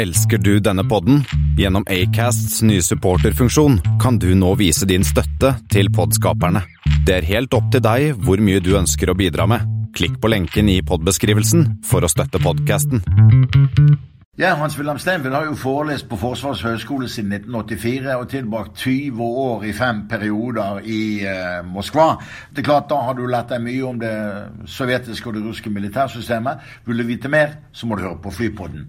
Elsker du denne podden? Gjennom Acasts nye supporterfunksjon kan du nå vise din støtte til podskaperne. Det er helt opp til deg hvor mye du ønsker å bidra med. Klikk på lenken i podbeskrivelsen for å støtte podkasten. Jeg, Hans Wilhelm Steinfeld har jo forelest på Forsvarets høgskole siden 1984 og tilbrakt 20 år i fem perioder i eh, Moskva. Det er klart, Da har du lært deg mye om det sovjetiske og det russiske militærsystemet. Vil du vite mer, så må du høre på Flypodden.